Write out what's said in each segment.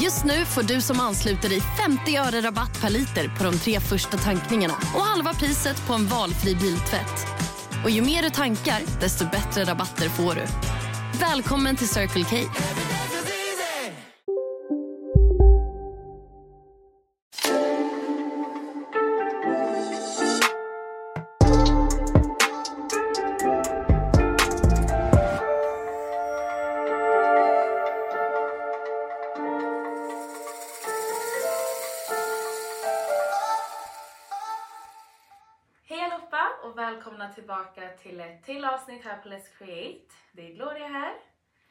Just nu får du som ansluter dig 50 öre rabatt per liter på de tre första tankningarna och halva priset på en valfri biltvätt. Och ju mer du tankar, desto bättre rabatter får du. Välkommen till Circle K. tillbaka till ett till avsnitt här på Let's Create. Det är Gloria här,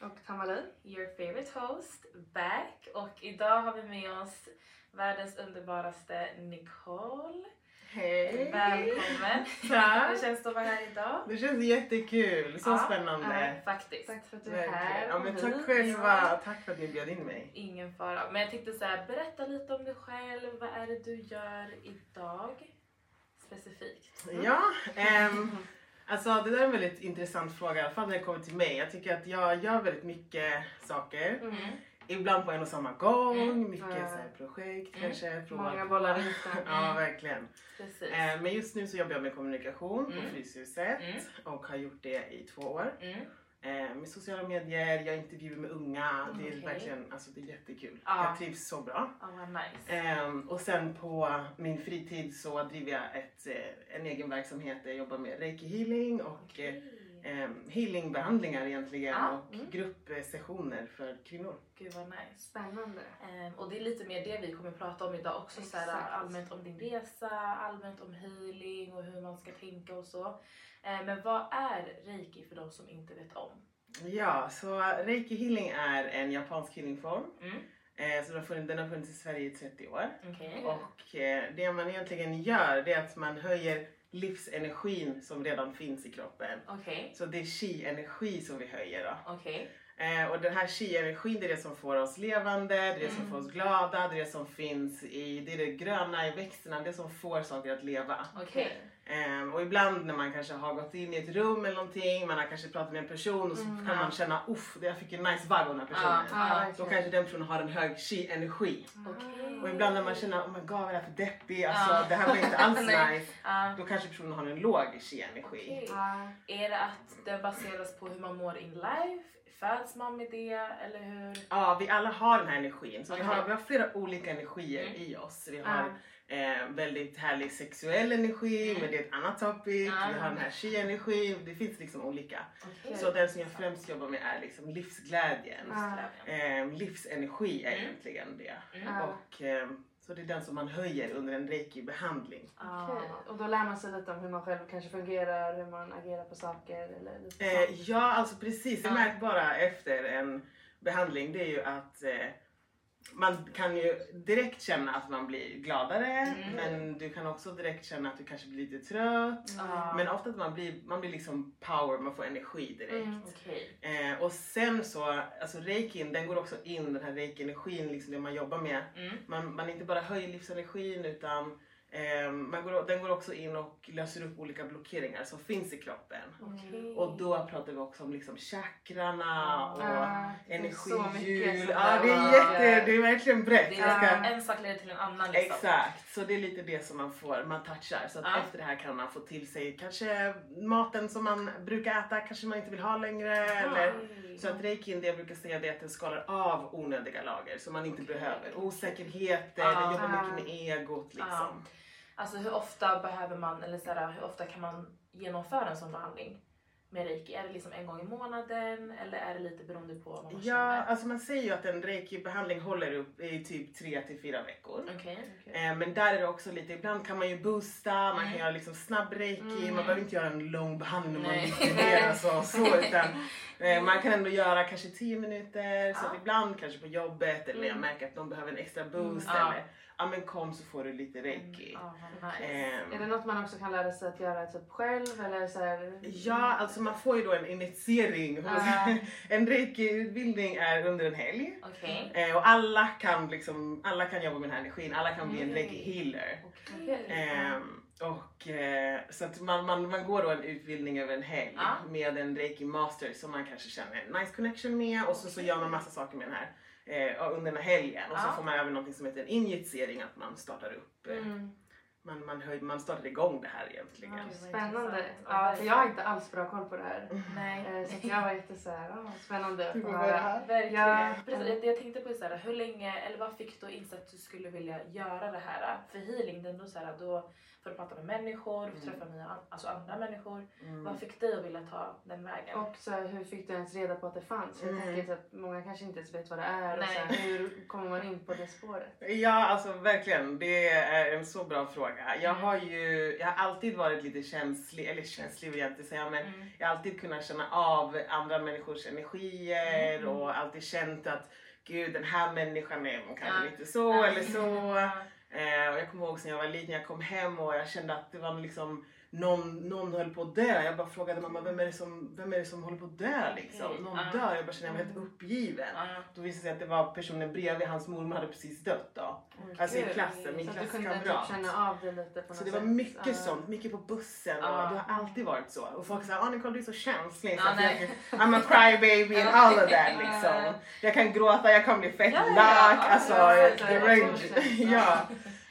Och Tamali. your favorite host, back. Och idag har vi med oss världens underbaraste Nicole. Hej! Välkommen! Tack. Hur känns det att vara här idag? Det känns jättekul, så Ja, spännande. Faktiskt. Tack för att Verkligen. Ja, men tack själva, tack för att ni bjöd in mig. Ingen fara. Men jag tänkte så här, berätta lite om dig själv. Vad är det du gör idag? Specifikt. Ja, ehm, alltså det där är en väldigt intressant fråga, i alla fall när det kommer till mig. Jag tycker att jag gör väldigt mycket saker. Mm. Ibland på en och samma gång, Mm. mycket Ja. så här projekt Mm. kanske. prova Många bollar i. Ja, verkligen. Precis. Eh, men just nu så jobbar jag med kommunikation Mm. på Fryshuset Mm. och har gjort det i två år. Eh, med sociala medier, jag intervjuar med unga. Det är verkligen alltså, det är jättekul. Ja. Jag trivs så bra. Vad nice. Ehm, och sen på min fritid så driver jag ett, eh, en egen verksamhet där jag jobbar med reiki healing och Okej. Eh, healingbehandlingar egentligen Ja, och mm. gruppsessioner för kvinnor. Gud vad nice. Spännande. Ehm, och det är lite mer det vi kommer prata om idag också. Så här, Exakt. allmänt om din resa, allmänt om healing och hur man ska tänka och så. Ehm, men vad är reiki för de som inte vet om? Ja, så reiki healing är en japansk healingform. Mm. Eh, så den har, funnits, den har funnits i Sverige i 30 år. Okej. Och eh, det man egentligen gör det är att man höjer livsenergin som redan finns i kroppen. Okej. Så det är chi-energi som vi höjer då. Okej. Eh, och den här chi-energin det är det som får oss levande, det är det som Mm. får oss glada, det är det som finns i, det är det gröna i växterna, det som får saker att leva. Okej. Eh, och ibland när man kanske har gått in i ett rum eller någonting, man har kanske pratat med en person och så Mm, kan ja. man känna uff, jag fick en nice vibe av den här personen. Ja. Då kanske den personen har en hög chi-energi. Okej. Och ibland när man känner oh my god vad är det här för deppig, alltså Ja. det här var inte alls nice. Då kanske personen har en låg chi-energi. Okej. Ja. Är det att det baseras på hur man mår in life? Föds man med det eller hur? Ja, vi alla har den här energin. Så vi, har, vi har flera olika energier Mm. i oss. Vi har eh, väldigt härlig sexuell energi, Mm. men det är ett annat topic. Ja. Vi har den här chi-energin. Det finns liksom olika. Okej. Så den som jag främst jobbar med är liksom livsglädjen. Ja. Eh, livsenergi är Mm. egentligen det. Mm. Ja. Och, eh, så det är den som man höjer under en reiki-behandling. Ah. Okej. Och då lär man sig lite om hur man själv kanske fungerar, hur man agerar på saker eller lite Eh, ja, alltså precis. Det Ja. märks bara efter en behandling. Det är ju att eh, man kan ju direkt känna att man blir gladare. Mm. Men du kan också direkt känna att du kanske blir lite trött. Ah. Men ofta att man blir, man blir liksom power, man får energi direkt. Mm. Okej. Eh, och sen så, alltså reikin, den går också in, den här reiki-energin, liksom det man jobbar med. Mm. Man, man inte bara höjer livsenergin utan går, den går också in och löser upp olika blockeringar som finns i kroppen. Okej. Och då pratar vi också om liksom chakrarna och mycket energihjul. Ja, det är, behöver- jätte, det är verkligen brett. Det är ska- en sak leder till en annan liksom. Exakt, så det är lite det som man får, man touchar. Så Ja. efter det här kan man få till sig kanske maten som man brukar äta kanske man inte vill ha längre. Eller, så att reikin, det jag brukar säga det är att den skalar av onödiga lager som man inte Okej. behöver. Osäkerheter, Ja. den jobbar mycket med egot liksom. Alltså hur ofta behöver man, eller så här, hur ofta kan man genomföra en sån behandling? med reiki? Är det liksom en gång i månaden eller är det lite beroende på vad man Ja, känner? alltså man säger ju att en reiki-behandling håller upp i typ 3 till 4 veckor. Okej. Eh, Men där är det också lite, ibland kan man ju boosta, man kan Mm. göra liksom snabb reiki, Mm. man behöver inte göra en lång behandling om man vill mer så, så utan eh, man kan ändå göra kanske 10 minuter, så Ja. ibland kanske på jobbet eller jag Mm. märker att de behöver en extra boost Mm. Ja. eller ja men kom så får du lite reiki. Ja, vad nice. Ehm, Är det något man också kan lära sig att göra typ själv eller så här? Ja, alltså man får ju då en initiering. Ja. En reiki-utbildning är under en helg. Okej. Eh, och alla kan, liksom, alla kan jobba med den här energin, alla kan bli en Mm. reiki-healer. Okej. Ehm, och, eh, så att man, man, man går då en utbildning över en helg Ja. med en reiki master som man kanske känner en nice connection med och så, så gör man massa saker med den här eh, under den här helgen. Och så Ja. får man även något som heter en injicering, att man startar upp, eh, Mm. Man, man, höj, man startar igång det här egentligen. Ja. vad Spännande. Ja, för jag har inte alls bra koll på det här. Nej. Eh, Så jag var jätte så här, ah, spännande att få höra. Verkligen. Ja. Precis, jag, jag tänkte på så här, hur länge, eller vad fick du inse att du skulle vilja göra det här? För healing, det är ändå så här, då får du prata med människor, du får Mm. träffa nya, alltså andra människor. Mm. Vad fick dig att vilja ta den vägen? Och så här, hur fick du ens reda på att det fanns? För jag Mm. tänker att många kanske inte ens vet vad det är. Och så här, Nej. hur kommer man in på det spåret? Ja, alltså verkligen. Det är en så bra fråga. Jag Mm. har ju jag har alltid varit lite känslig, eller känslig vill jag inte säga, men Mm. jag har alltid kunnat känna av andra människors energier Mm. och alltid känt att gud den här människan är kanske Ja. lite så eller så. Eh, och jag kommer ihåg sen jag var liten, jag kom hem och jag kände att det var liksom någon, någon höll på dö. Jag bara frågade mamma, vem är det som, vem är det som håller på dö liksom? Okej, Någon ja. dör. Jag bara kände mig helt uppgiven. Ja. Då visade det sig att det var personen bredvid, hans mormor hade precis dött då. Oj, Alltså i klassen, min Så klasskamrat. typ det Så det var mycket Ja. sånt, mycket på bussen och det har alltid varit så. Och folk säger ah Nicole du är så känslig. Ja, Så jag, I'm a crybaby and all of that liksom. Ja. Jag kan gråta, jag kan bli fett Ja, lack, ja. alltså ja, range. ja.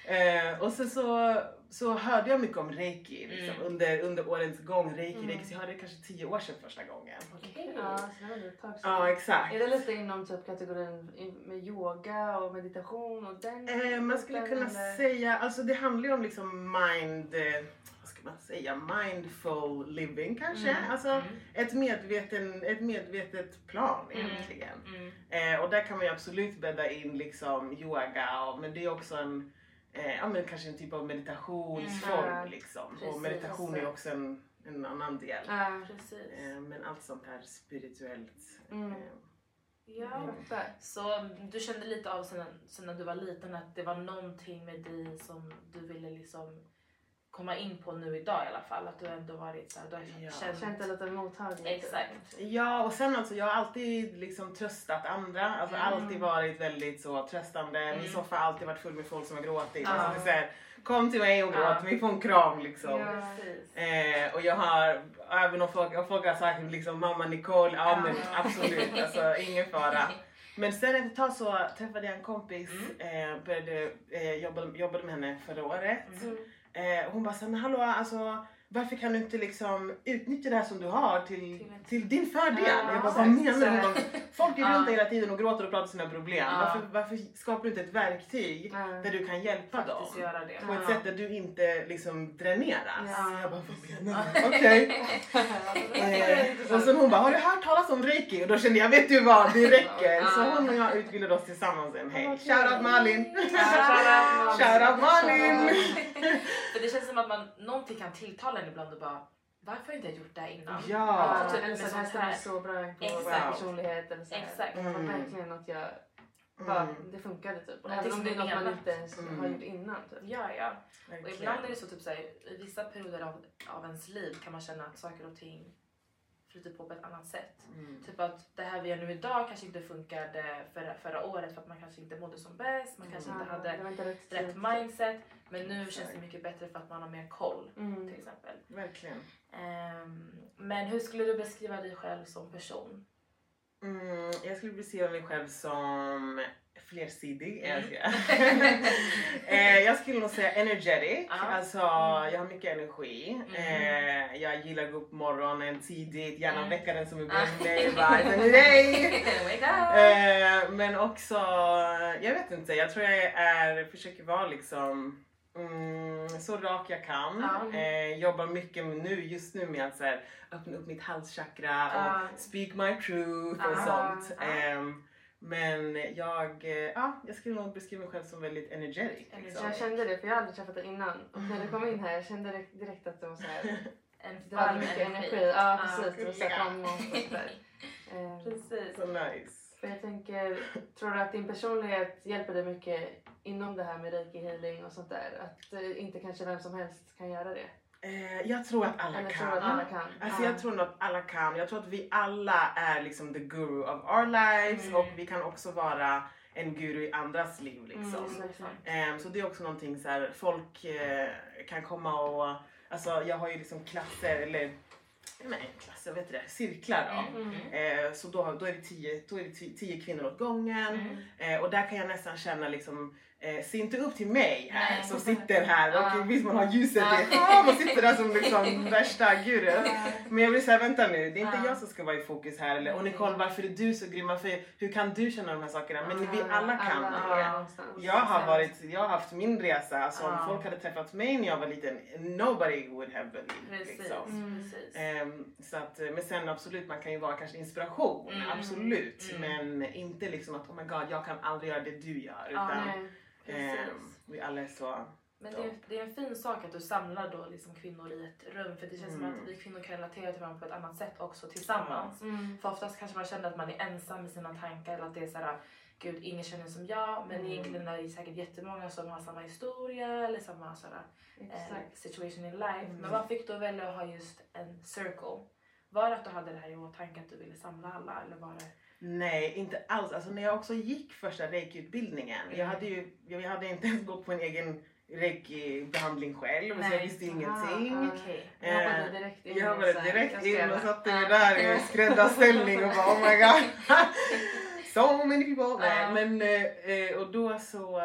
ja. Eh, och sen så, så hörde jag mycket om reiki liksom, Mm. under, under årens gång. Reiki, Mm. reiki, så jag hörde det kanske tio år sedan första gången. Okej. Ja, så det var det ett tag sedan. Ja exakt. Är det lite inom typ kategorin med yoga och meditation och den Eh, man skulle kunna eller? säga, alltså det handlar ju om liksom mind, eh, vad ska man säga, mindful living kanske. Mm, Alltså Mm. ett, medveten, ett medvetet plan Mm. egentligen. Mm. Eh, och där kan man ju absolut bädda in liksom yoga, och, men det är också en, eh, ja men kanske en typ av meditationsform Mm. liksom. Precis. och meditation är ju också en, en annan del. Ja. Precis. Eh, men allt sånt här spirituellt. Mm. Eh, Ja. Fattar. Så du kände lite av sen, sen när du var liten att det var någonting med dig som du ville liksom komma in på nu idag i alla fall? Att du ändå varit såhär, du har Ja. känt... Känt dig lite mottaglig. typ. Exakt. Ja och sen alltså jag har alltid liksom tröstat andra. Alltså Mm. alltid varit väldigt så tröstande. Min Mm. soffa har alltid varit full med folk som har gråtit. Ja. Alltså, så här, kom till mig och gråt, Ja. vi får en kram liksom. Ja. Eh, och jag har, även om folk, om folk har sagt liksom mamma Nicole, ja men Ja. absolut, alltså ingen fara. Men sen efter ett tag så träffade jag en kompis, Mm. eh, började, eh, jobbade, jobbade med henne förra året. Mm. Eh, hon bara såhär, men hallå alltså varför kan du inte liksom utnyttja det här som du har till, Till din fördel? Ja, jag bara, vad menar du? Folk är runt dig hela tiden och gråter och pratar om sina problem. Ja. Varför, varför skapar du inte ett verktyg Ja. där du kan hjälpa dem? Faktiskt göra det. På ett sätt där du inte liksom dräneras. Ja. Jag bara, vad menar du? Okej. Eh, och sen hon bara, har du hört talas om reiki? Och då kände jag, vet du vad, det räcker. Så hon och jag utbildade oss tillsammans en helg. Shoutout Malin! Shoutout Malin! För det känns som att man, någonting kan tilltala en ibland och bara varför har inte jag gjort det här innan? Ja. Ja, typ eller så det här stämmer här. så bra in på Exakt. personlighet. Eller så här. Exakt. Det var Mm. verkligen något jag bara, Mm. det funkade typ. Och Även om det är något man inte ens Mm. har gjort innan. Typ. Ja, ja. Och ibland är det så typ såhär, i vissa perioder av, av ens liv kan man känna att saker och ting flyter på på ett annat sätt. Mm. Typ att det här vi gör nu idag kanske inte funkade förra, förra året för att man kanske inte mådde som bäst, man kanske inte Ja, hade inte rätt, rätt mindset. Men nu Exakt. känns det mycket bättre för att man har mer koll Mm. till exempel. Verkligen. Ehm, men hur skulle du beskriva dig själv som person? Mm, jag skulle beskriva mig själv som flersidig. Mm. Jag, ska. eh, jag skulle nog säga energetic. Ja. Alltså, jag har mycket energi. Mm. Eh, jag gillar att gå upp morgonen tidigt, gärna Mm. väcka den som är Ah. bredvid mig. Eh, men också, jag vet inte, jag tror jag är, försöker vara liksom Mm, så rak jag kan. Ja. Eh, jobbar mycket nu, just nu med att så här, öppna upp mitt halschakra och speak my truth och Ja. sånt. Ja. Ehm, men jag, eh, ja, jag skulle nog beskriva mig själv som väldigt energetic. Liksom. Jag kände det för jag har aldrig träffat dig innan. Och när du kom in här jag kände direkt- direkt att det var så här. En var varm mycket energi. energi. Ja precis. Du gulliga. ser fram emot och sådär. Eh, Precis. Så nice. För jag tänker, tror du att din personlighet hjälper dig mycket inom det här med reiki healing och sånt där? Att eh, inte kanske vem som helst kan göra det? Eh, jag tror att alla kan. tror att alla kan? Alltså Ja. jag tror att alla kan. Jag tror att vi alla är liksom the guru of our lives Mm. och vi kan också vara en guru i andras liv liksom. Mm. Ehm, så det är också någonting så här, folk eh, kan komma och, alltså jag har ju liksom klasser eller Nej, klasser, heter det? Cirklar då. Mm. Eh, så då, då är det tio, då är det ti- tio kvinnor åt gången. Mm. Eh, och där kan jag nästan känna liksom, eh, se inte upp till mig här Nej. som sitter här Ja. och visst man har ljuset Ja. i, ah, man sitter där som liksom värsta guru. Men jag blir såhär, vänta nu, det är inte Ja. jag som ska vara i fokus här. Eller, och Nicole, varför är du så grym? Varför, hur kan du känna de här sakerna? Men vi alla kan alla det. Jag har, varit, jag har haft min resa, alltså om Ja. folk hade träffat mig när jag var liten, nobody would have believed. Precis. Liksom. Mm. Ehm, så att, men sen absolut, man kan ju vara kanske inspiration, Mm. absolut. Mm. Men inte liksom att oh my god, jag kan aldrig göra det du gör. Ja, Utan Ehm, vi alla är så... Men det är, det är en fin sak att du samlar då liksom kvinnor i ett rum för det känns som Mm. att vi kvinnor kan relatera till varandra på ett annat sätt också tillsammans. Mm. För oftast kanske man känner att man är ensam med sina tankar eller att det är såhär Gud, ingen känner som jag. Men Mm. egentligen är det säkert jättemånga som har samma historia eller samma sådär, eh, situation in life. Mm. Men vad fick du att välja att ha just en circle? Var det att du hade det här i åtanke att du ville samla alla eller var det? Nej, inte alls. Alltså när jag också gick första reiki-utbildningen, jag Mm. hade ju jag hade inte ens gått på en egen reiki-behandling själv, så jag Nej. visste ingenting. Ah, Okej. Jag hoppade Eh, direkt in Jag här, direkt jag in och satte mig Ja. där i skräddarställning och bara oh my god. so many people. Ja. Nej, men eh, eh, och då så,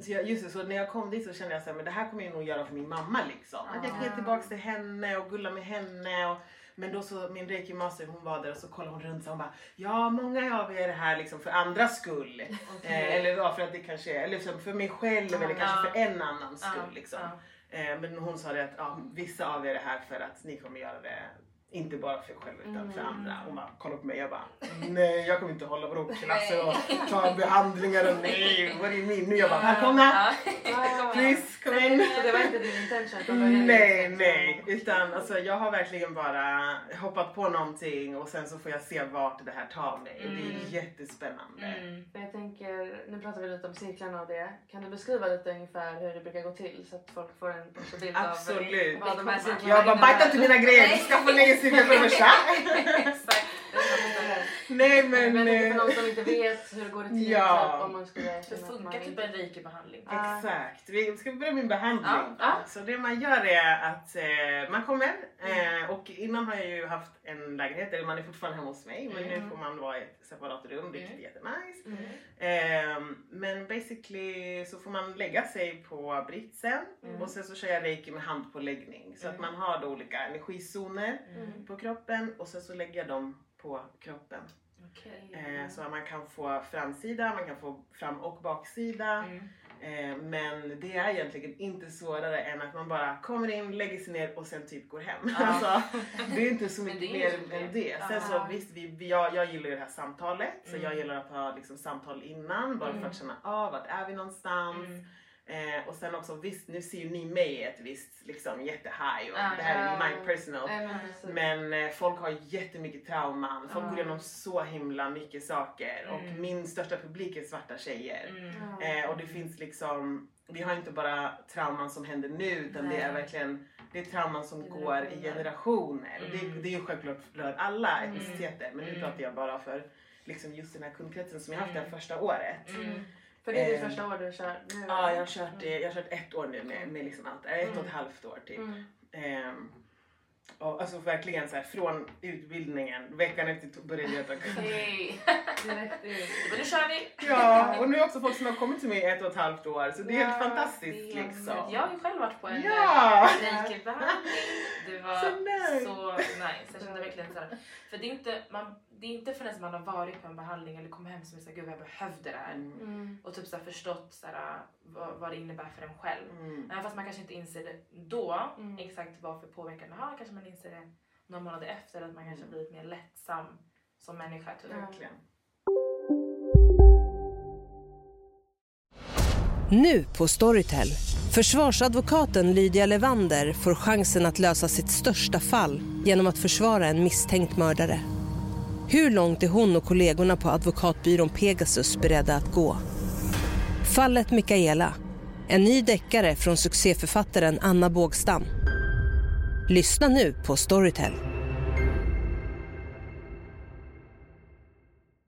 så jag, just det, så när jag kom dit så kände jag men det här kommer jag nog göra för min mamma liksom. Att jag kan ge Ah. tillbaks till henne och gulla med henne. Och, men då så, min reiki master hon var där och så kollade hon runt och hon bara Ja, många av er är här liksom för andras skull. Eh, eller ja, för att det kanske är, eller för, för mig själv eller kanske Ja. för en annans skull Ja, liksom. Eh, men hon sa det att ja, vissa av er är här för att ni kommer göra det inte bara för er själva utan för Mm. andra. Hon bara kollade på mig jag bara nej jag kommer inte hålla vadå klasser och ta behandlingar och nej vad är min nu? Jag bara välkomna! Please come in! Det var inte din intention från början? Nej, nej. Utan alltså, jag har verkligen bara hoppat på någonting och sen så får jag se vart det här tar mig. Och det är Mm. jättespännande. Mm. För Jag tänker, nu pratar vi lite om cirklarna och det. Kan du beskriva lite ungefär hur det brukar gå till så att folk får en bild Absolut. av vad de här cirklarna Jag bara bajta inte mina grejer, du ska få en egen cirkel för det första. Exakt. Nej Men, men... men för eh, någon som inte vet hur går det till Ja. om man skulle Hur funkar typ en reiki-behandling? Ah. Exakt. Vi ska börja med behandling. Ja, ja. Så det man gör är att eh, man kommer eh, och innan har jag ju haft en lägenhet, eller man är fortfarande hemma hos mig men nu Mm. får man vara i ett separat rum vilket är jättenice. Mm. Ehm, men basically så får man lägga sig på britsen Mm. och sen så kör jag reiki med handpåläggning. Så att Mm. man har då olika energizoner Mm. på kroppen och sen så lägger jag dem på kroppen. Okej. Eh, så man kan få framsida, man kan få fram och baksida. Mm. Eh, men det är egentligen inte svårare än att man bara kommer in, lägger sig ner och sen typ går hem. Ja. Alltså, det är inte så mycket mer än det. Sen så visst, vi, jag, jag gillar ju det här samtalet. Så Mm. jag gillar att ha liksom, samtal innan bara för Mm. att känna av vart är vi någonstans. Mm. Eh, och sen också visst, nu ser ju ni mig i ett visst liksom jättehigh och Ja. det här är Ja. my personal. Nej, men eh, folk har jättemycket trauman. Folk går igenom så himla mycket saker. Och Mm. min största publik är svarta tjejer. Mm. Eh, och det finns liksom, vi har inte bara trauman som händer nu utan det är Nej. verkligen det är trauman som går i Generationer. generationer. Och det, Mm. det är ju självklart rör alla Mm. etniciteter men nu Mm. pratar jag bara för liksom just den här kundkretsen som jag haft det här Mm. första året. Mm. För det är ditt Eh, första år du kör nu? Ja, jag har kört, eh, jag har kört ett år nu med, med liksom allt. Eh, Ett och ett Mm. halvt år typ. Mm. Ehm, och alltså verkligen så här, från utbildningen, veckan efter började jag ta in. Men nu kör vi! Ja, och nu är också folk som har kommit till mig i ett och ett halvt år så det är Ja, helt fantastiskt det är liksom. Jag har ju själv varit på en Ja! eh, reiki-behandling. Det var Så nice. så nice. Jag kände verkligen så här, För det är inte, man, det är inte förrän man har varit på en behandling eller kommer hem som är såhär, gud jag behövde det här. Mm. Och typ så här förstått så här, vad, vad det innebär för en själv. Mm. Även fast man kanske inte inser det då, Mm. exakt vad för påverkan det har, kanske man inser det några månader efter att man kanske har blivit mer lättsam som människa. Typ. Verkligen. Nu på Storytel. Försvarsadvokaten Lydia Levander får chansen att lösa sitt största fall genom att försvara en misstänkt mördare. Hur långt är hon och kollegorna på advokatbyrån Pegasus beredda att gå? Fallet Mikaela. En ny deckare från succéförfattaren Anna Bågstam. Lyssna nu på Storytel.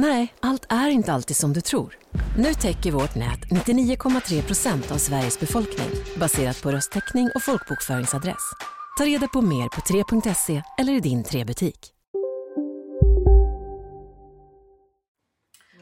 Nej, allt är inte alltid som du tror. Nu täcker vårt nät 99,3 procent av Sveriges befolkning baserat på röstteckning och folkbokföringsadress. Ta reda på mer på 3.se eller i din 3-butik.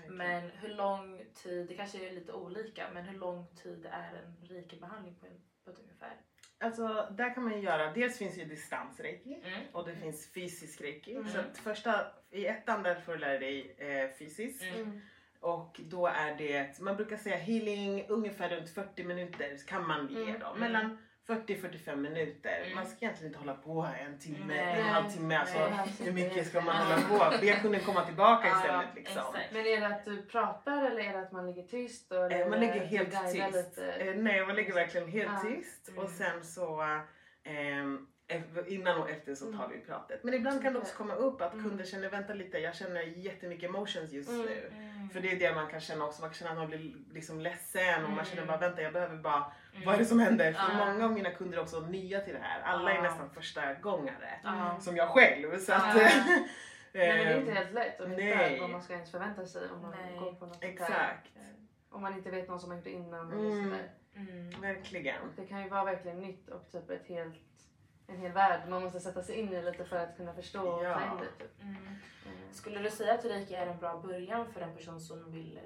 Men hur lång tid, det kanske är lite olika, men hur lång tid är en rikebehandling på, på ett ungefär? Alltså där kan man ju göra, dels finns ju distansreiki Mm. och det finns fysisk reiki. Mm. Så att första, i ettan där får du lära dig eh, fysiskt. Mm. Och då är det, man brukar säga healing ungefär runt 40 minuter kan man ge Mm. dem. Mellan 40-45 minuter. Mm. Man ska egentligen inte hålla på en timme, Nej. en halvtimme. Alltså, hur mycket ska man hålla på? Be kunden komma tillbaka Ja, istället. Liksom. exakt. Men är det att du pratar eller är det att man ligger tyst? Och, Eh, Man ligger helt tyst. lite? Eh, Nej, man ligger verkligen helt Ja. tyst. Mm. Och sen så eff- innan och efter så tar vi pratet. Men ibland kan det också komma upp att Mm. kunder känner, vänta lite, jag känner jättemycket emotions just Mm. nu. Mm. För det är det man kan känna också, man kan känna att man blir liksom ledsen och man känner Mm. bara vänta jag behöver bara, Mm. vad är det som händer? För många av mina kunder är också nya till det här. Alla är nästan första gångare. Som jag själv. Så att. Nej, men det är ehm, inte helt lätt att veta vad man ska ens förvänta sig om man Nej. går på något sånt här. Exakt. Om man inte vet någon som har gjort det innan. Mm. Och sådär. Mm. Verkligen. Det kan ju vara verkligen nytt och typ ett helt, en hel värld man måste sätta sig in i lite för att kunna förstå och Ja. ta in det. Typ. Mm. Mm. Skulle du säga att reiki är en bra början för en person som vill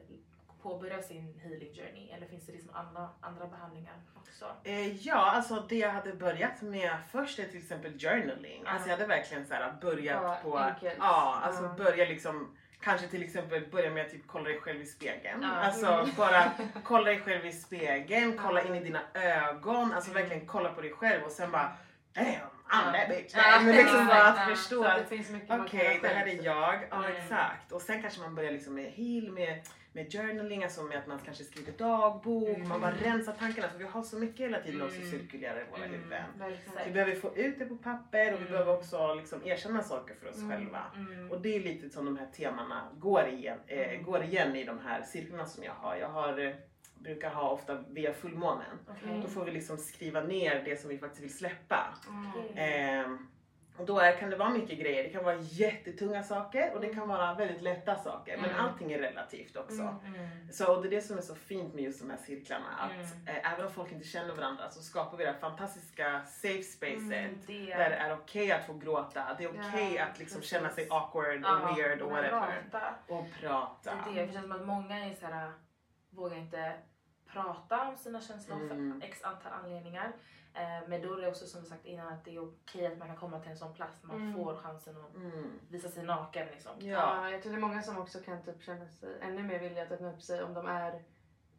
påbörja sin healing journey? Eller finns det liksom andra, andra behandlingar också? Eh, ja, alltså det jag hade börjat med först är till exempel journaling. Ja. Alltså jag hade verkligen så här börjat Ja, på... enkelt. Ja, alltså Ja. börja liksom Kanske till exempel börja med att typ kolla dig själv i spegeln. Alltså Mm. bara kolla dig själv i spegeln, kolla in i dina ögon. Alltså Mm. verkligen kolla på dig själv och sen bara Damn, I'm that bitch. Ja. Men liksom bara att förstå att Okej, det här är jag. Ja, Mm. exakt. Och sen kanske man börjar liksom med heal, med, med journaling, alltså med att man kanske skriver dagbok. Mm. Man bara rensar tankarna för vi har så mycket hela tiden också Mm. cirkulerar i våra Mm. huvuden. Verkligen. Vi behöver få ut det på papper och vi Mm. behöver också liksom erkänna saker för oss Mm. själva. Mm. Och det är lite som de här temana går igen, eh, Mm. går igen i de här cirklarna som jag har. Jag har, eh, brukar ha ofta via fullmånen. Okej. Då får vi liksom skriva ner det som vi faktiskt vill släppa. Mm. Ehm, och då är, kan det vara mycket grejer. Det kan vara jättetunga saker och det kan vara väldigt lätta saker. Men Mm. allting är relativt också. Mm. Mm. Så och det är det som är så fint med just de här cirklarna. Att Mm. eh, även om folk inte känner varandra så skapar vi det här fantastiska safe spacet. Mm, det- Där det är okej att få gråta. Det är okej Ja, att liksom känna sig awkward Ja, och weird och whatever. prata. Och Det prata. är det. Det känns som att många är så här, vågar inte prata om sina känslor Mm. för x antal anledningar. Eh, men då är det också som sagt innan att det är okej att man kan komma till en sån plats där man Mm. får chansen att Mm. visa sig naken. Liksom. Ja. Ja, jag tror det är många som också kan typ känna sig ännu mer villiga att öppna upp sig om de är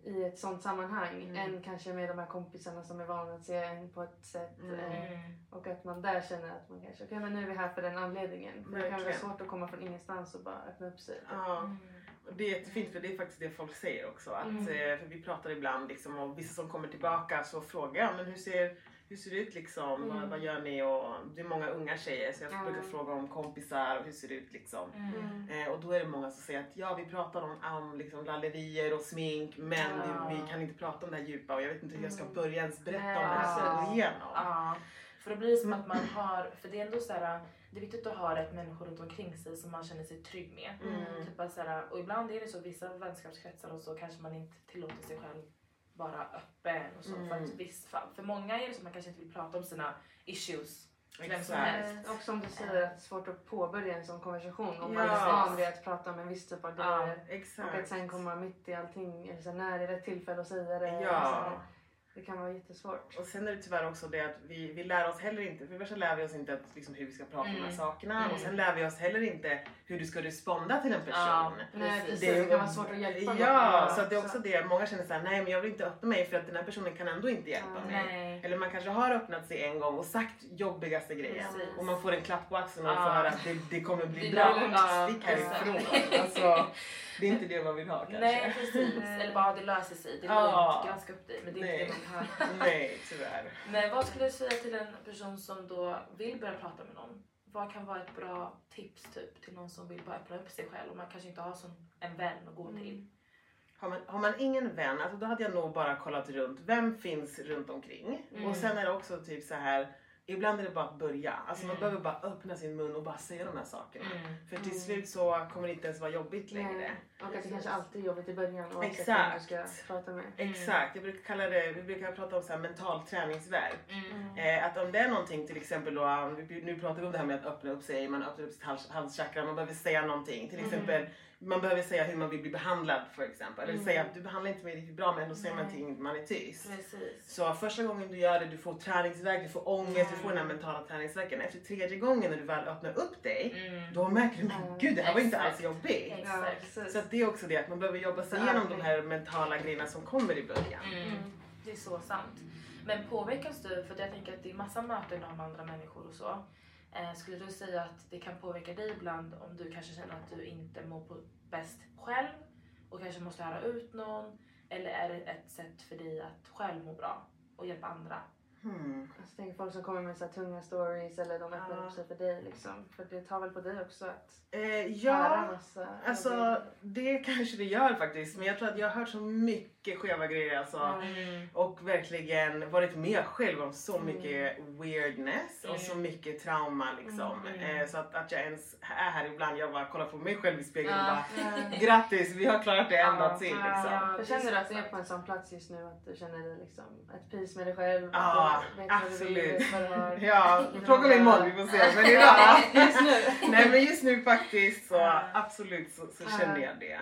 i ett sånt sammanhang Mm. än kanske med de här kompisarna som är vana att se en på ett sätt. Mm. Eh, och att man där känner att man kanske, okej men nu är vi här för den anledningen. För det kan vara svårt att komma från ingenstans och bara öppna upp sig. Ja. Mm. Och Det är jättefint för det är faktiskt det folk säger också. Att, Mm. eh, för vi pratar ibland liksom, och vissa som kommer tillbaka så frågar jag men hur ser, hur ser det ut liksom? Vad, Mm. vad gör ni? Och det är många unga tjejer så jag Ja. brukar fråga om kompisar och hur ser det ut liksom. Mm. Eh, och då är det många som säger att ja vi pratar om, om liksom, lallerier och smink men vi, vi kan inte prata om det här djupa och jag vet inte hur jag ska Mm. börja ens berätta om det här precis. och gå igenom. För då blir det som att man har, för det är ändå så här, det är viktigt att ha rätt människor runt omkring sig som man känner sig trygg med. Mm. Typ att så här, och ibland är det så, vissa vänskapskretsar och så kanske man inte tillåter sig själv vara öppen och så för ett visst fall. För många är det som man kanske inte vill prata om sina issues vem som Exakt. helst. Och som du säger, att det är svårt att påbörja en sån konversation om Ja. man är van vid att prata om en viss typ av Ja, grejer. Och Exakt. att sen komma mitt i allting, eller så här, när är rätt tillfälle att säga det? Ja. Så här, det kan vara jättesvårt. Och sen är det tyvärr också det att vi, vi lär oss heller inte, för det första lär vi oss inte att, liksom, hur vi ska prata om de här Mm. sakerna Mm. och sen lär vi oss heller inte hur du ska responda till en person. Ja, Nej, precis. Det Det, kan vara svårt att hjälpa Ja, någon. så att det är också det. Många känner såhär, nej men jag vill inte öppna mig för att den här personen kan ändå inte hjälpa Ja. mig. Nej. Eller man kanske har öppnat sig en gång och sagt jobbigaste grejer. Precis. Och man får en klapp på axeln och Ja. får höra att det, det kommer bli Det bra. Stick härifrån. Alltså, det är inte det man vill ha kanske. Nej precis. Eller bara det löser sig. Det är Ja. lugnt. Granska upp dig. Men det är Nej. inte det man vill höra. Nej, tyvärr. Men vad skulle du säga till en person som då vill börja prata med någon? Vad kan vara ett bra tips typ till någon som vill bara öppna upp sig själv och man kanske inte har som en vän att gå till? Har man, har man ingen vän, alltså då hade jag nog bara kollat runt. Vem finns runt omkring? Mm. Och sen är det också typ så här. Ibland är det bara att börja. Alltså man Mm. behöver bara öppna sin mun och bara säga de här sakerna. Mm. För till slut så kommer det inte ens vara jobbigt längre. Och att det kanske alltid är jobbigt i början oavsett Exakt. du ska prata med. Exakt, jag brukar kalla det, vi brukar prata om så här mental träningsverk. Mm. Eh, att om det är någonting till exempel då, nu pratar vi om det här med att öppna upp sig, man öppnar upp sitt hals, halschakra, man behöver säga någonting. Till exempel man behöver säga hur man vill bli behandlad för exempel. Eller säga att du behandlar inte mig riktigt bra men ändå säger man någonting, man är tyst. Precis. Så första gången du gör det, du får träningsvärk, du får ångest, du får den här mentala träningsvärken. Efter tredje gången när du väl öppnar upp dig, Mm. då märker du men gud det här var inte alls jobbigt. Ja. Så att det är också det, att man behöver jobba sig igenom de här mentala grejerna som kommer i början. Mm. Det är så sant. Men påverkas du, för jag tänker att det är massa möten med andra människor och så. Eh, skulle du säga att det kan påverka dig ibland om du kanske känner att du inte mår på bäst själv och kanske måste höra ut någon? Eller är det ett sätt för dig att själv må bra och hjälpa andra? Hmm. Alltså, tänk folk som kommer med så här tunga stories eller de öppnar Ja. upp sig för dig liksom. För det tar väl på dig också att Eh, höra ja, massa alltså det kanske det gör faktiskt. Men jag tror att jag har hört så mycket skeva grejer alltså. Mm. Och verkligen varit med själv om så mycket weirdness och Mm. så mycket trauma liksom. Mm. Eh, så att, att jag ens är här ibland, jag bara kollar på mig själv i spegeln och Ja. bara grattis vi har klarat det en Ja. till liksom. Ja. Känner du att du är på en sån plats just nu att du känner dig liksom ett peace med dig själv? Ja, absolut. Ja, fråga mig imorgon vi får se. Men idag, Just nu. nej men just nu faktiskt så absolut så, så känner jag det.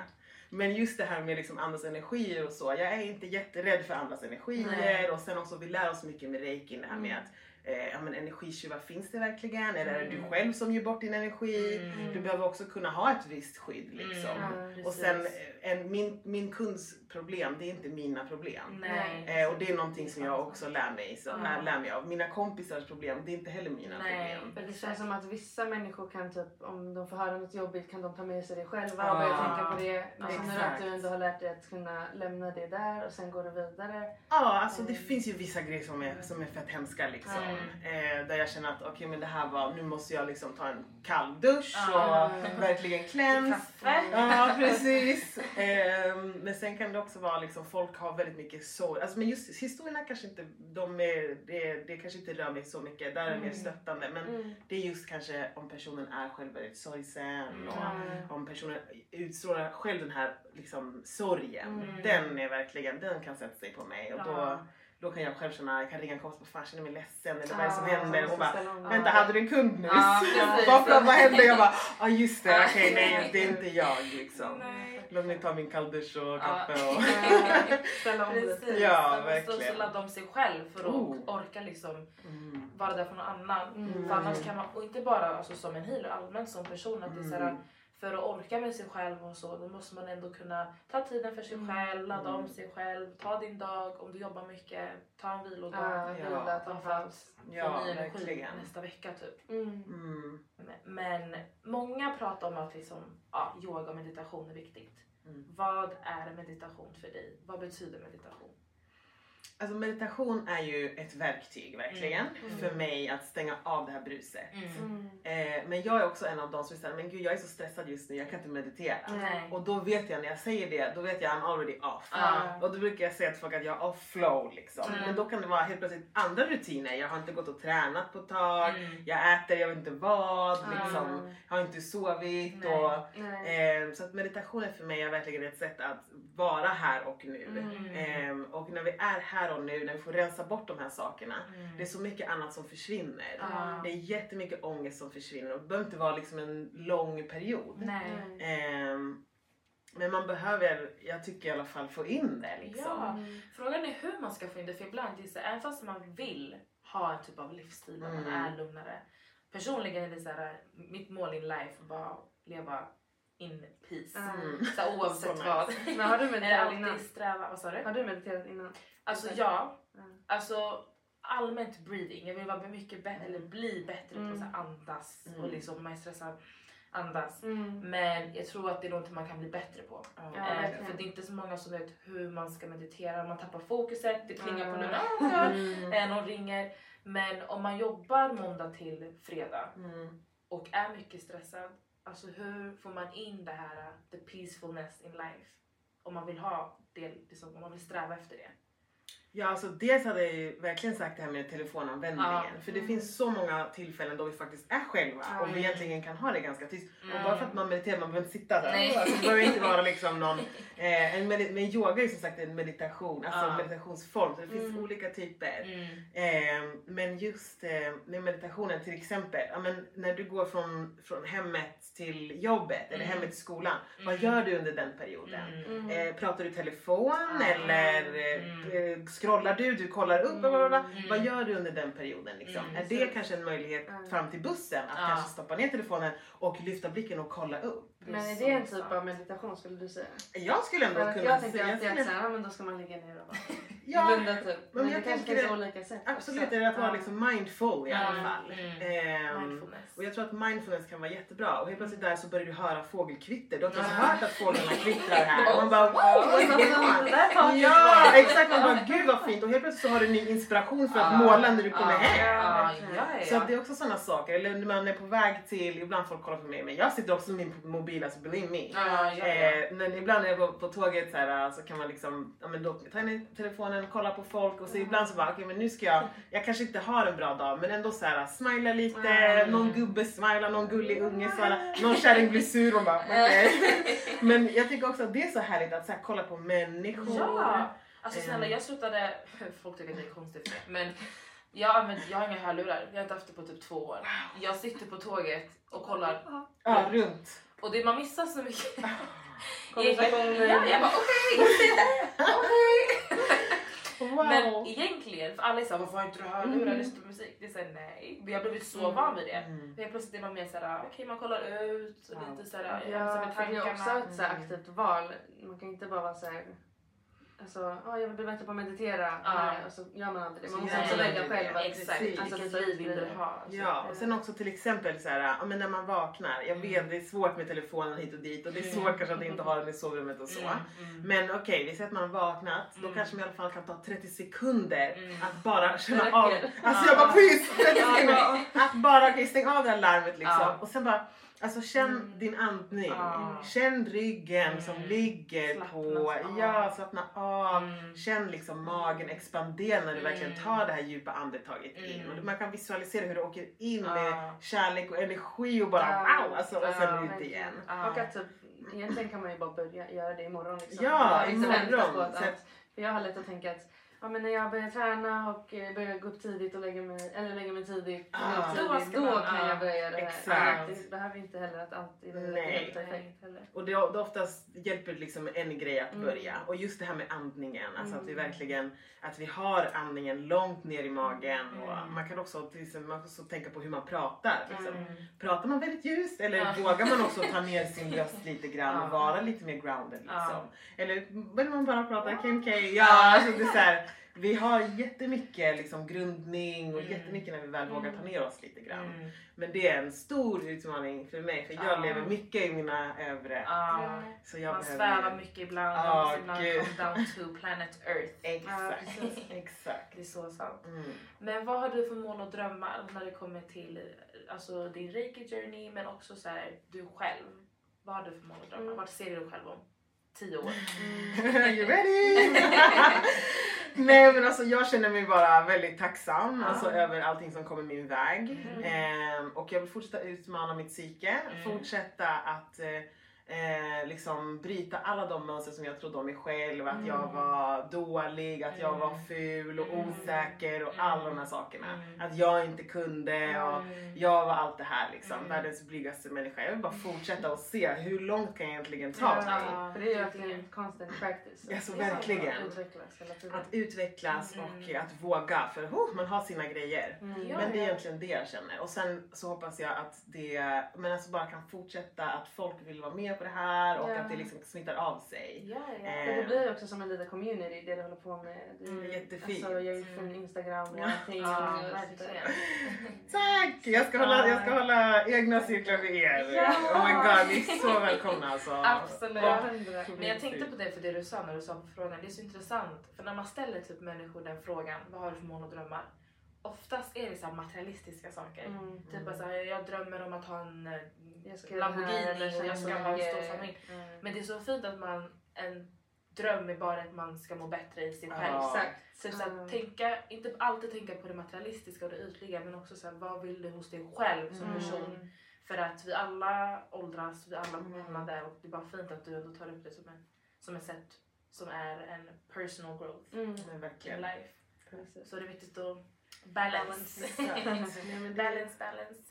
Men just det här med liksom andras energier och så. Jag är inte jätterädd för andras energier Nej. och sen också vi lär oss mycket med reiki det här med att eh, ja, men energitjuvar finns det verkligen? Eller är det du Mm. själv som ger bort din energi? Mm. Du behöver också kunna ha ett visst skydd liksom. Mm, Ja, Och sen eh, en, min, min kunds problem, det är inte mina problem. Nej. Eh, och det är någonting som jag också lär mig, så, Mm. äh, lär mig av. Mina kompisars problem, det är inte heller mina Nej. problem. För det känns som att vissa människor kan typ, om de får höra något jobbigt kan de ta med sig det själva Ja. och börja tänka på det. Men sen att du ändå har lärt dig att kunna lämna det där och sen går du vidare. Ja, alltså det finns ju vissa grejer som är, som är fett hemska liksom. Mm. Eh, där jag känner att okej men det här var, nu måste jag liksom ta en kall dusch Ja. och verkligen cleanse. Kaffe. Ja precis. Ehm, men sen kan det också vara liksom folk har väldigt mycket sorg. Alltså, men just historierna kanske inte, de är, det, det kanske inte rör mig så mycket. Där är det mer stöttande. Men Mm. det är just kanske om personen är själv väldigt sorgsen och Mm. om personen utstrålar själv den här liksom, sorgen. Mm. Den är verkligen, den kan sätta sig på mig och då. Då kan jag själv känna, jag kan ringa en kompis och bara fan känner mig ledsen eller vad är det som Ja, händer? så Hon bara det. vänta hade du en kund nyss? Varför vad hände? Jag bara ja ah, just det okej nej det är inte jag liksom. Nej. Låt mig ta min kalldusch och Ja. kaffe och Ställa om. Precis. Ja, verkligen. också ladda om sig själv för att Oh. orka liksom mm. vara där för någon annan. Mm. För annars kan man, och inte bara alltså, som en healer, allmänt som person, att det är så här, Mm. För att orka med sig själv och så, då måste man ändå kunna ta tiden för sig Mm. själv, ladda om Mm. sig själv, ta din dag, om du jobbar mycket, ta en vilodag. Ja, Ja. vila, Ta ta fram paus. Ja, ny energi nästa vecka typ. Mm. Mm. Men många pratar om att liksom, ja, yoga och meditation är viktigt. Mm. Vad är meditation för dig? Vad betyder meditation? Alltså meditation är ju ett verktyg verkligen Mm. för mig att stänga av det här bruset. Mm. Eh, men jag är också en av de som säger men gud jag är så stressad just nu, jag kan inte meditera. Nej. Och då vet jag när jag säger det, då vet jag I'm already off. Ja. Och då brukar jag säga till folk att jag är off flow liksom. Mm. Men då kan det vara helt plötsligt andra rutiner. Jag har inte gått och tränat på ett tag, Mm. jag äter jag vet inte vad, Ja. liksom. jag har inte sovit Nej. och Nej. eh, så att meditationen för mig är verkligen ett sätt att vara här och nu. Mm. Ehm, och när vi är här och nu, när vi får rensa bort de här sakerna. Mm. Det är så mycket annat som försvinner. Ja. Det är jättemycket ångest som försvinner och det behöver inte vara liksom en lång period. Nej. Ehm, men man behöver, jag tycker i alla fall, få in det liksom. Ja, frågan är hur man ska få in det. För ibland, det är så, även fast man vill ha en typ av livsstil där man Mm. är lugnare. Personligen är det så här, mitt mål in life är bara att leva in peace. Mm. Så här, oavsett Så vad. Men har du mediterat innan? sträva, vad sa du? Har du mediterat innan? Alltså ja, Mm. alltså allmänt breathing. Jag vill vara mycket bättre, eller bli bättre på Mm. att andas och Mm. liksom om man är stressad andas. Mm. Men jag tror att det är något man kan bli bättre på. Ja, Eh, för det är inte så många som vet hur man ska meditera. Man tappar fokuset, det klingar på Mm. God, Mm. eh, någon ringer. Men om man jobbar måndag till fredag Mm. och är mycket stressad, alltså hur får man in det här, uh, the peacefulness in life? Om man vill ha det, liksom, om man vill sträva efter det. Ja, alltså dels hade jag ju verkligen sagt det här med telefonanvändningen. Ja. För det finns så många tillfällen då vi faktiskt är själva och vi Mm. egentligen kan ha det ganska tyst. Mm. Och bara för att man mediterar, man behöver inte sitta där. Nej. Alltså, det behöver inte vara liksom någon... Eh, en med, men yoga är som sagt en meditation, alltså Ja. en meditationsform. Så det finns Mm. olika typer. Mm. Eh, men just eh, med meditationen till exempel, ja, men när du går från, från hemmet till jobbet eller Mm. hemmet till skolan. Vad Mm. gör du under den perioden? Mm. Eh, pratar du telefon Ah. eller eh, Mm. eh, scrollar du, du kollar upp, bla, bla, bla. Mm. vad gör du under den perioden? Liksom? Mm, är det kanske en möjlighet Mm. fram till bussen att Ja. kanske stoppa ner telefonen och lyfta blicken och kolla upp? Men är det en typ sant. av meditation skulle du säga? Jag skulle ändå kunna jag tänker säga... alltid att så här, men då ska man ligga ner och bara Ja, blunda typ. Men, jag det kanske finns det- olika sätt Absolut, också. är det att vara liksom mindful i alla Mm, fall. mm. Ehm, Mindfulness. och jag tror att mindfulness kan vara jättebra och helt plötsligt där så börjar du höra fågelkvitter. Du har inte ens hört att fåglarna kvittrar här. Och man bara wow, Ja, exakt. Man bara gud vad fint och helt plötsligt så har du ny inspiration för att måla när du kommer hem. Så det är också sådana saker. Eller när man är på väg till, ibland folk kollar på mig, men jag sitter också med min mobil, alltså believe me. Ja, ja, ja. Eh, men ibland när jag går på tåget så, här, så kan man liksom, ja men då jag ner telefonen, kolla på folk och så ibland så bara okej men nu ska jag, jag kanske inte har en bra dag men ändå så här smila lite, Mm. någon gubbe smilar, någon gullig unge smilar, någon kärring blir sur och bara okej. Men jag tycker också att det är så härligt att så här, kolla på människor. Ja! Alltså snälla Ehm. jag slutade, folk tycker att det är konstigt men jag, använder, jag har inga hörlurar, jag har inte haft det på typ två år. Jag sitter på tåget och kollar Ja, runt. Och det, man missar så mycket. Konversationer. Ja, jag bara okej, okej. Wow. Men egentligen, för alla är såhär varför har inte du hörlurar Mm. lyssnar på musik? Det är såhär nej, vi har blivit så van vid det. Mm. Helt plötsligt är man mer såhär okej man kollar ut och Wow. lite såhär Ja, i för det är också tankarna. ett så Mm. aktivt val. Man kan inte bara vara såhär Alltså, oh, jag vill bli bättre på att meditera. Ja. Nej, och så gör man aldrig det. Man måste också inte själv. Exakt. Alltså, vilket liv vill du ha? Ja, och sen också till exempel så här, men när man vaknar. Jag vet det är svårt med telefonen hit och dit och det är svårt kanske att inte ha den i sovrummet och så. Mm, mm. Men okej, vi säger att man har vaknat. Då Mm. kanske man i alla fall kan ta 30 sekunder Mm. att bara känna av. Alltså jag bara precis 30 Ja, sekunder. Att bara okej, stäng av det här larmet liksom. Ja. Och sen bara Alltså känn Mm. din andning. Ja. Känn ryggen Mm. som ligger Slappnas på. av. Ja, slappna av. Mm. Känn liksom magen expandera när du verkligen Mm. tar det här djupa andetaget in. Mm. Och man kan visualisera hur du åker in med Ja. kärlek och energi och bara Ja. wow! Alltså, och sen ut igen. Och att typ, egentligen kan man ju bara börja göra det imorgon. Liksom. Ja, imorgon. Att, för jag har lätt att tänka att ja, men när jag börjar träna och eh, börjar gå upp tidigt och lägga mig, eller lägga mig tidigt, Ah. gå upp Då tidigt, ska då man- kan ja. jag börja det här. Exakt. Det behöver inte heller att alltid Nej. heller. Och det, det oftast hjälper liksom en grej att Mm. börja. Och just det här med andningen. Alltså att vi Mm. verkligen att vi har andningen långt ner i magen. Och Mm. man kan också, till exempel, man kan också tänka på hur man pratar. Liksom. Mm. Pratar man väldigt ljust eller Ja. vågar man också ta ner sin röst lite grann och Ja. vara lite mer grounded liksom. Ja. Eller vill man bara prata Kim K? Ja, alltså det är så här, vi har jättemycket liksom grundning och Mm. jättemycket när vi väl vågar ta ner oss lite grann. Mm. Men det är en stor utmaning för mig för jag Ja. lever mycket i mina övre. Ja. Så jag Man behöver... svävar mycket ibland, man måste ibland come down to planet Earth. Exakt. Exakt. Det är så sant. Mm. Men vad har du för mål och drömmar när det kommer till alltså, din reiki journey men också så här, du själv? Vad har du för mål och drömmar? Mm. Vart ser du dig själv om tio år? you ready? Nej men alltså jag känner mig bara väldigt tacksam Ja. alltså, över allting som kommer min väg. Mm. Ehm, och jag vill fortsätta utmana mitt psyke. Mm. Fortsätta att eh, eh, liksom bryta alla de mönster som jag trodde om mig själv. Att Mm. jag var dålig, att jag var Mm. ful och Mm. osäker och Mm. alla de här sakerna. Mm. Att jag inte kunde och Mm. jag var allt det här liksom. Mm. Världens blygaste människa. Jag vill bara fortsätta och se hur långt kan jag egentligen ta mig. Ja, för det är ju verkligen constant practice. Ja, så Att verkligen. Utvecklas. Att utvecklas och att våga. För oh, man har sina grejer. Mm. Men det är egentligen det jag känner. Och sen så hoppas jag att det men alltså bara kan fortsätta, att folk vill vara med på det här och Ja. att det liksom smittar av sig. Ja, ja. Eh, det blir också som en liten community det du håller på med. Du, Mm, jättefint. Alltså, jag är från Mm. Instagram och allting. Ja. Tack! Jag ska hålla, jag ska hålla egna cirklar för er. Ja. Oh my god, ni är så välkomna alltså. Absolut. Ja. Men jag tänkte på det för det du sa när du sa på frågan. Det är så intressant. För när man ställer typ människor den frågan, vad har du för mål och drömmar? Oftast är det så här materialistiska saker. Mm. Typ att så här, jag drömmer om att ha en eh, Jag ska Lamborghini eller och jag ska ha en stor familj. Mm. Men det är så fint att man, en dröm är bara att man ska må bättre i sig själv. Ja. Så, så Mm. att tänka, inte alltid tänka på det materialistiska och det ytliga men också så här, vad vill du hos dig själv som Mm. person? För att vi alla åldras, vi alla kommer Mm. där och det är bara fint att du ändå tar upp det som, en, som ett sätt som är en personal growth Mm. Verkligen. life. Precis. Så det är viktigt att balance. Balance. Balance, balance.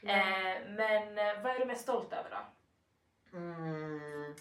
Ja. Eh, men eh, vad är du mest stolt över då? Mm.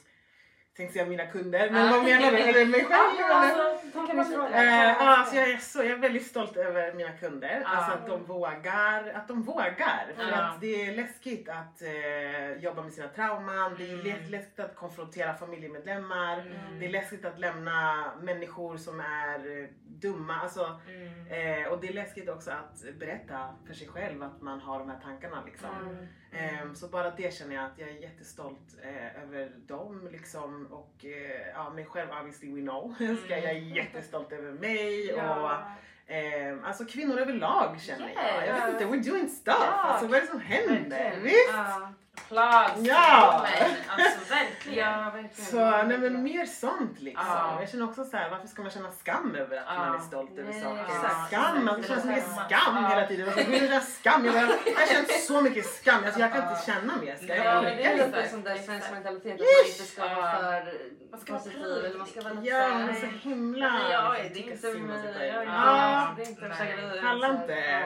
Tänkte säga mina kunder, men Ah. vad menar du? Är det mig själv eller? Alltså, Det kan vi fråga. Eh, ja, alltså jag, är så, jag är väldigt stolt över mina kunder. Ja. Alltså att de vågar. Att de vågar. För Ja. att det är läskigt att eh, jobba med sina trauman. Det är Mm. lä- läskigt att konfrontera familjemedlemmar. Mm. Det är läskigt att lämna människor som är eh, dumma. Alltså, Mm. eh, och det är läskigt också att berätta för sig själv att man har de här tankarna. Liksom. Mm. Ehm, så bara det känner jag att jag är jättestolt eh, över dem liksom och eh, ja, mig själv obviously we know. Ska jag är jättestolt över mig och Ja. ehm, alltså kvinnor överlag känner jag. Jag Yes. vet inte, we're doing stuff. Ja. Alltså vad är det som händer? Visst? Ja. Applaus! Ja. Men, Alltså verkligen. Ja, verkligen. Så nej men mer sånt liksom. Ja. Jag känner också så här, varför ska man känna skam över att Ja. man är stolt över Nej, saker? exakt. Skam, alltså, det känns så mycket skam Ja. hela tiden. Alltså, är det skam? Jag, bara, jag känt så mycket skam, alltså, jag kan inte känna mer skam. Ja, Jag Ja, men men det orkar är inte. lite sån där svensk mentalitet att man inte ska Ja. vara för Man ska vara positiv eller man ska vara lite Ja, så här, men så himla... Men jag liksom, det är inte mig, jag Ja. inte inte. Pallar inte. ja.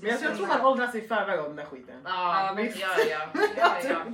Men jag, tror- jag man åldras i förväg av den där skiten. Ja, Ja, ja, ja. ja, ja.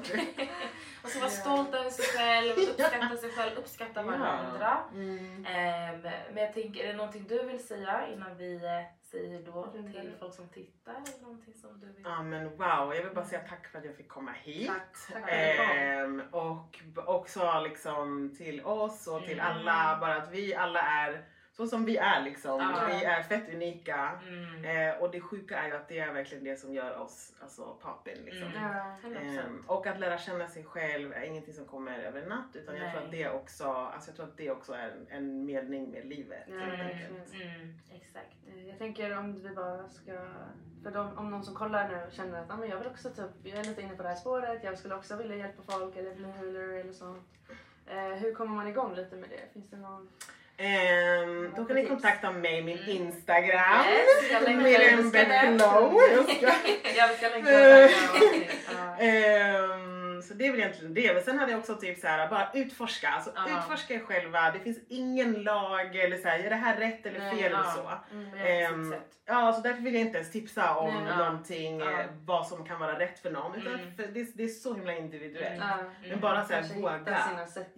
Man ska vara stolt över sig själv, uppskatta sig själv, uppskatta varandra. Mm. Ehm, men jag tänker, är det någonting du vill säga innan vi eh, säger då till folk som tittar? Eller någonting som du vill? Ja men wow, jag vill bara säga tack för att jag fick komma hit. Tack, tack. Ehm, och också liksom till oss och till Mm. alla, bara att vi alla är så som vi är liksom. Ja. Vi är fett unika. Mm. Eh, och det sjuka är ju att det är verkligen det som gör oss alltså, poppin. Liksom. Mm. Ja. 100%. Ehm, och att lära känna sig själv är ingenting som kommer över en natt utan jag tror att det också, alltså jag tror att det också är en, en mening med livet. Mm, exakt. Eh, Jag tänker om vi bara ska, för de, om någon som kollar nu känner att ah, men jag vill också typ, jag är lite inne på det här spåret, jag skulle också vilja hjälpa folk eller bli healer eller sånt. Eh, hur kommer man igång lite med det? Finns det någon? Ehm, då kan ni kontakta mig, min Mm. Instagram. Yes, Miriam. Becklow. Jag ska- jag ska länka så det är väl egentligen det. Men sen hade jag också typ så här, bara utforska. Alltså Ja. utforska er själva. Det finns ingen lag eller så här, är det här rätt eller Nej, fel ja. eller så. Mm. Sätt. Ja, så därför vill jag inte ens tipsa om Nej, någonting, Ja. eh, vad som kan vara rätt för någon. Utan Mm. för det, det är så himla individuellt. Mm. Men bara så här, våga.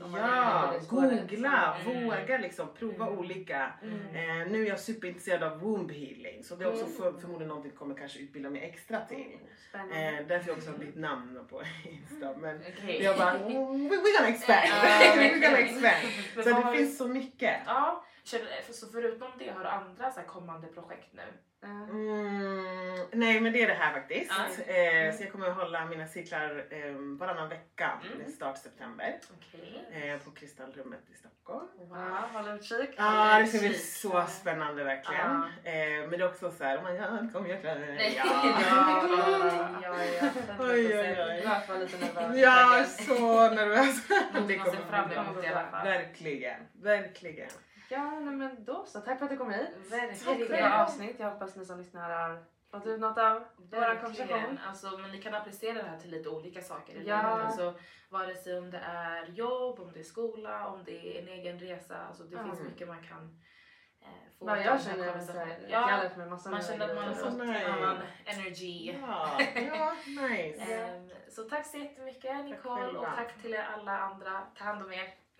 Ja, googla, Mm. våga liksom prova Mm. olika. Mm. Eh, nu är jag superintresserad av womb healing så det är också Mm. för, förmodligen någonting jag kommer kanske utbilda mig extra till. Eh, därför jag också har bytt namn på Insta. Men Okej. jag bara, mm, we, we're gonna expand. We're gonna expand. Så det finns så mycket. Ja, så förutom det har du andra så kommande projekt nu? Ja. Mm, nej men det är det här faktiskt. Ja. Eh, så jag kommer att hålla mina cirklar eh, varannan vecka Mm. start september. Okej. Eh, på Kristallrummet i Stockholm. Ja, håll utkik. Ja, det ska bli så spännande verkligen. Eh, men det är också så här, oh my god, kom jag klar? Nej. Ja. ja, ja. Oj, oj, oj. Jag var lite nervös. Jag är så nervös. Det ser fram emot i alla fall. Verkligen, verkligen. Ja, nej, men då så. Tack för att du kom hit. Verkligen. Jättebra avsnitt. Jag hoppas ni som lyssnar har Fått ut något av vår konversation? Alltså, men ni kan applicera det här till lite olika saker i Ja. livet. Alltså, vare sig om det är jobb, om det är skola, om det är en egen resa. Alltså, det Ja. finns mycket man kan eh, få ut jag känner är konversationen. så här, Ja, massa man känner att man har fått en annan energy. Ja, ja nice. Ehm, så tack så jättemycket Nicole och tack till er alla andra. Ta hand om er.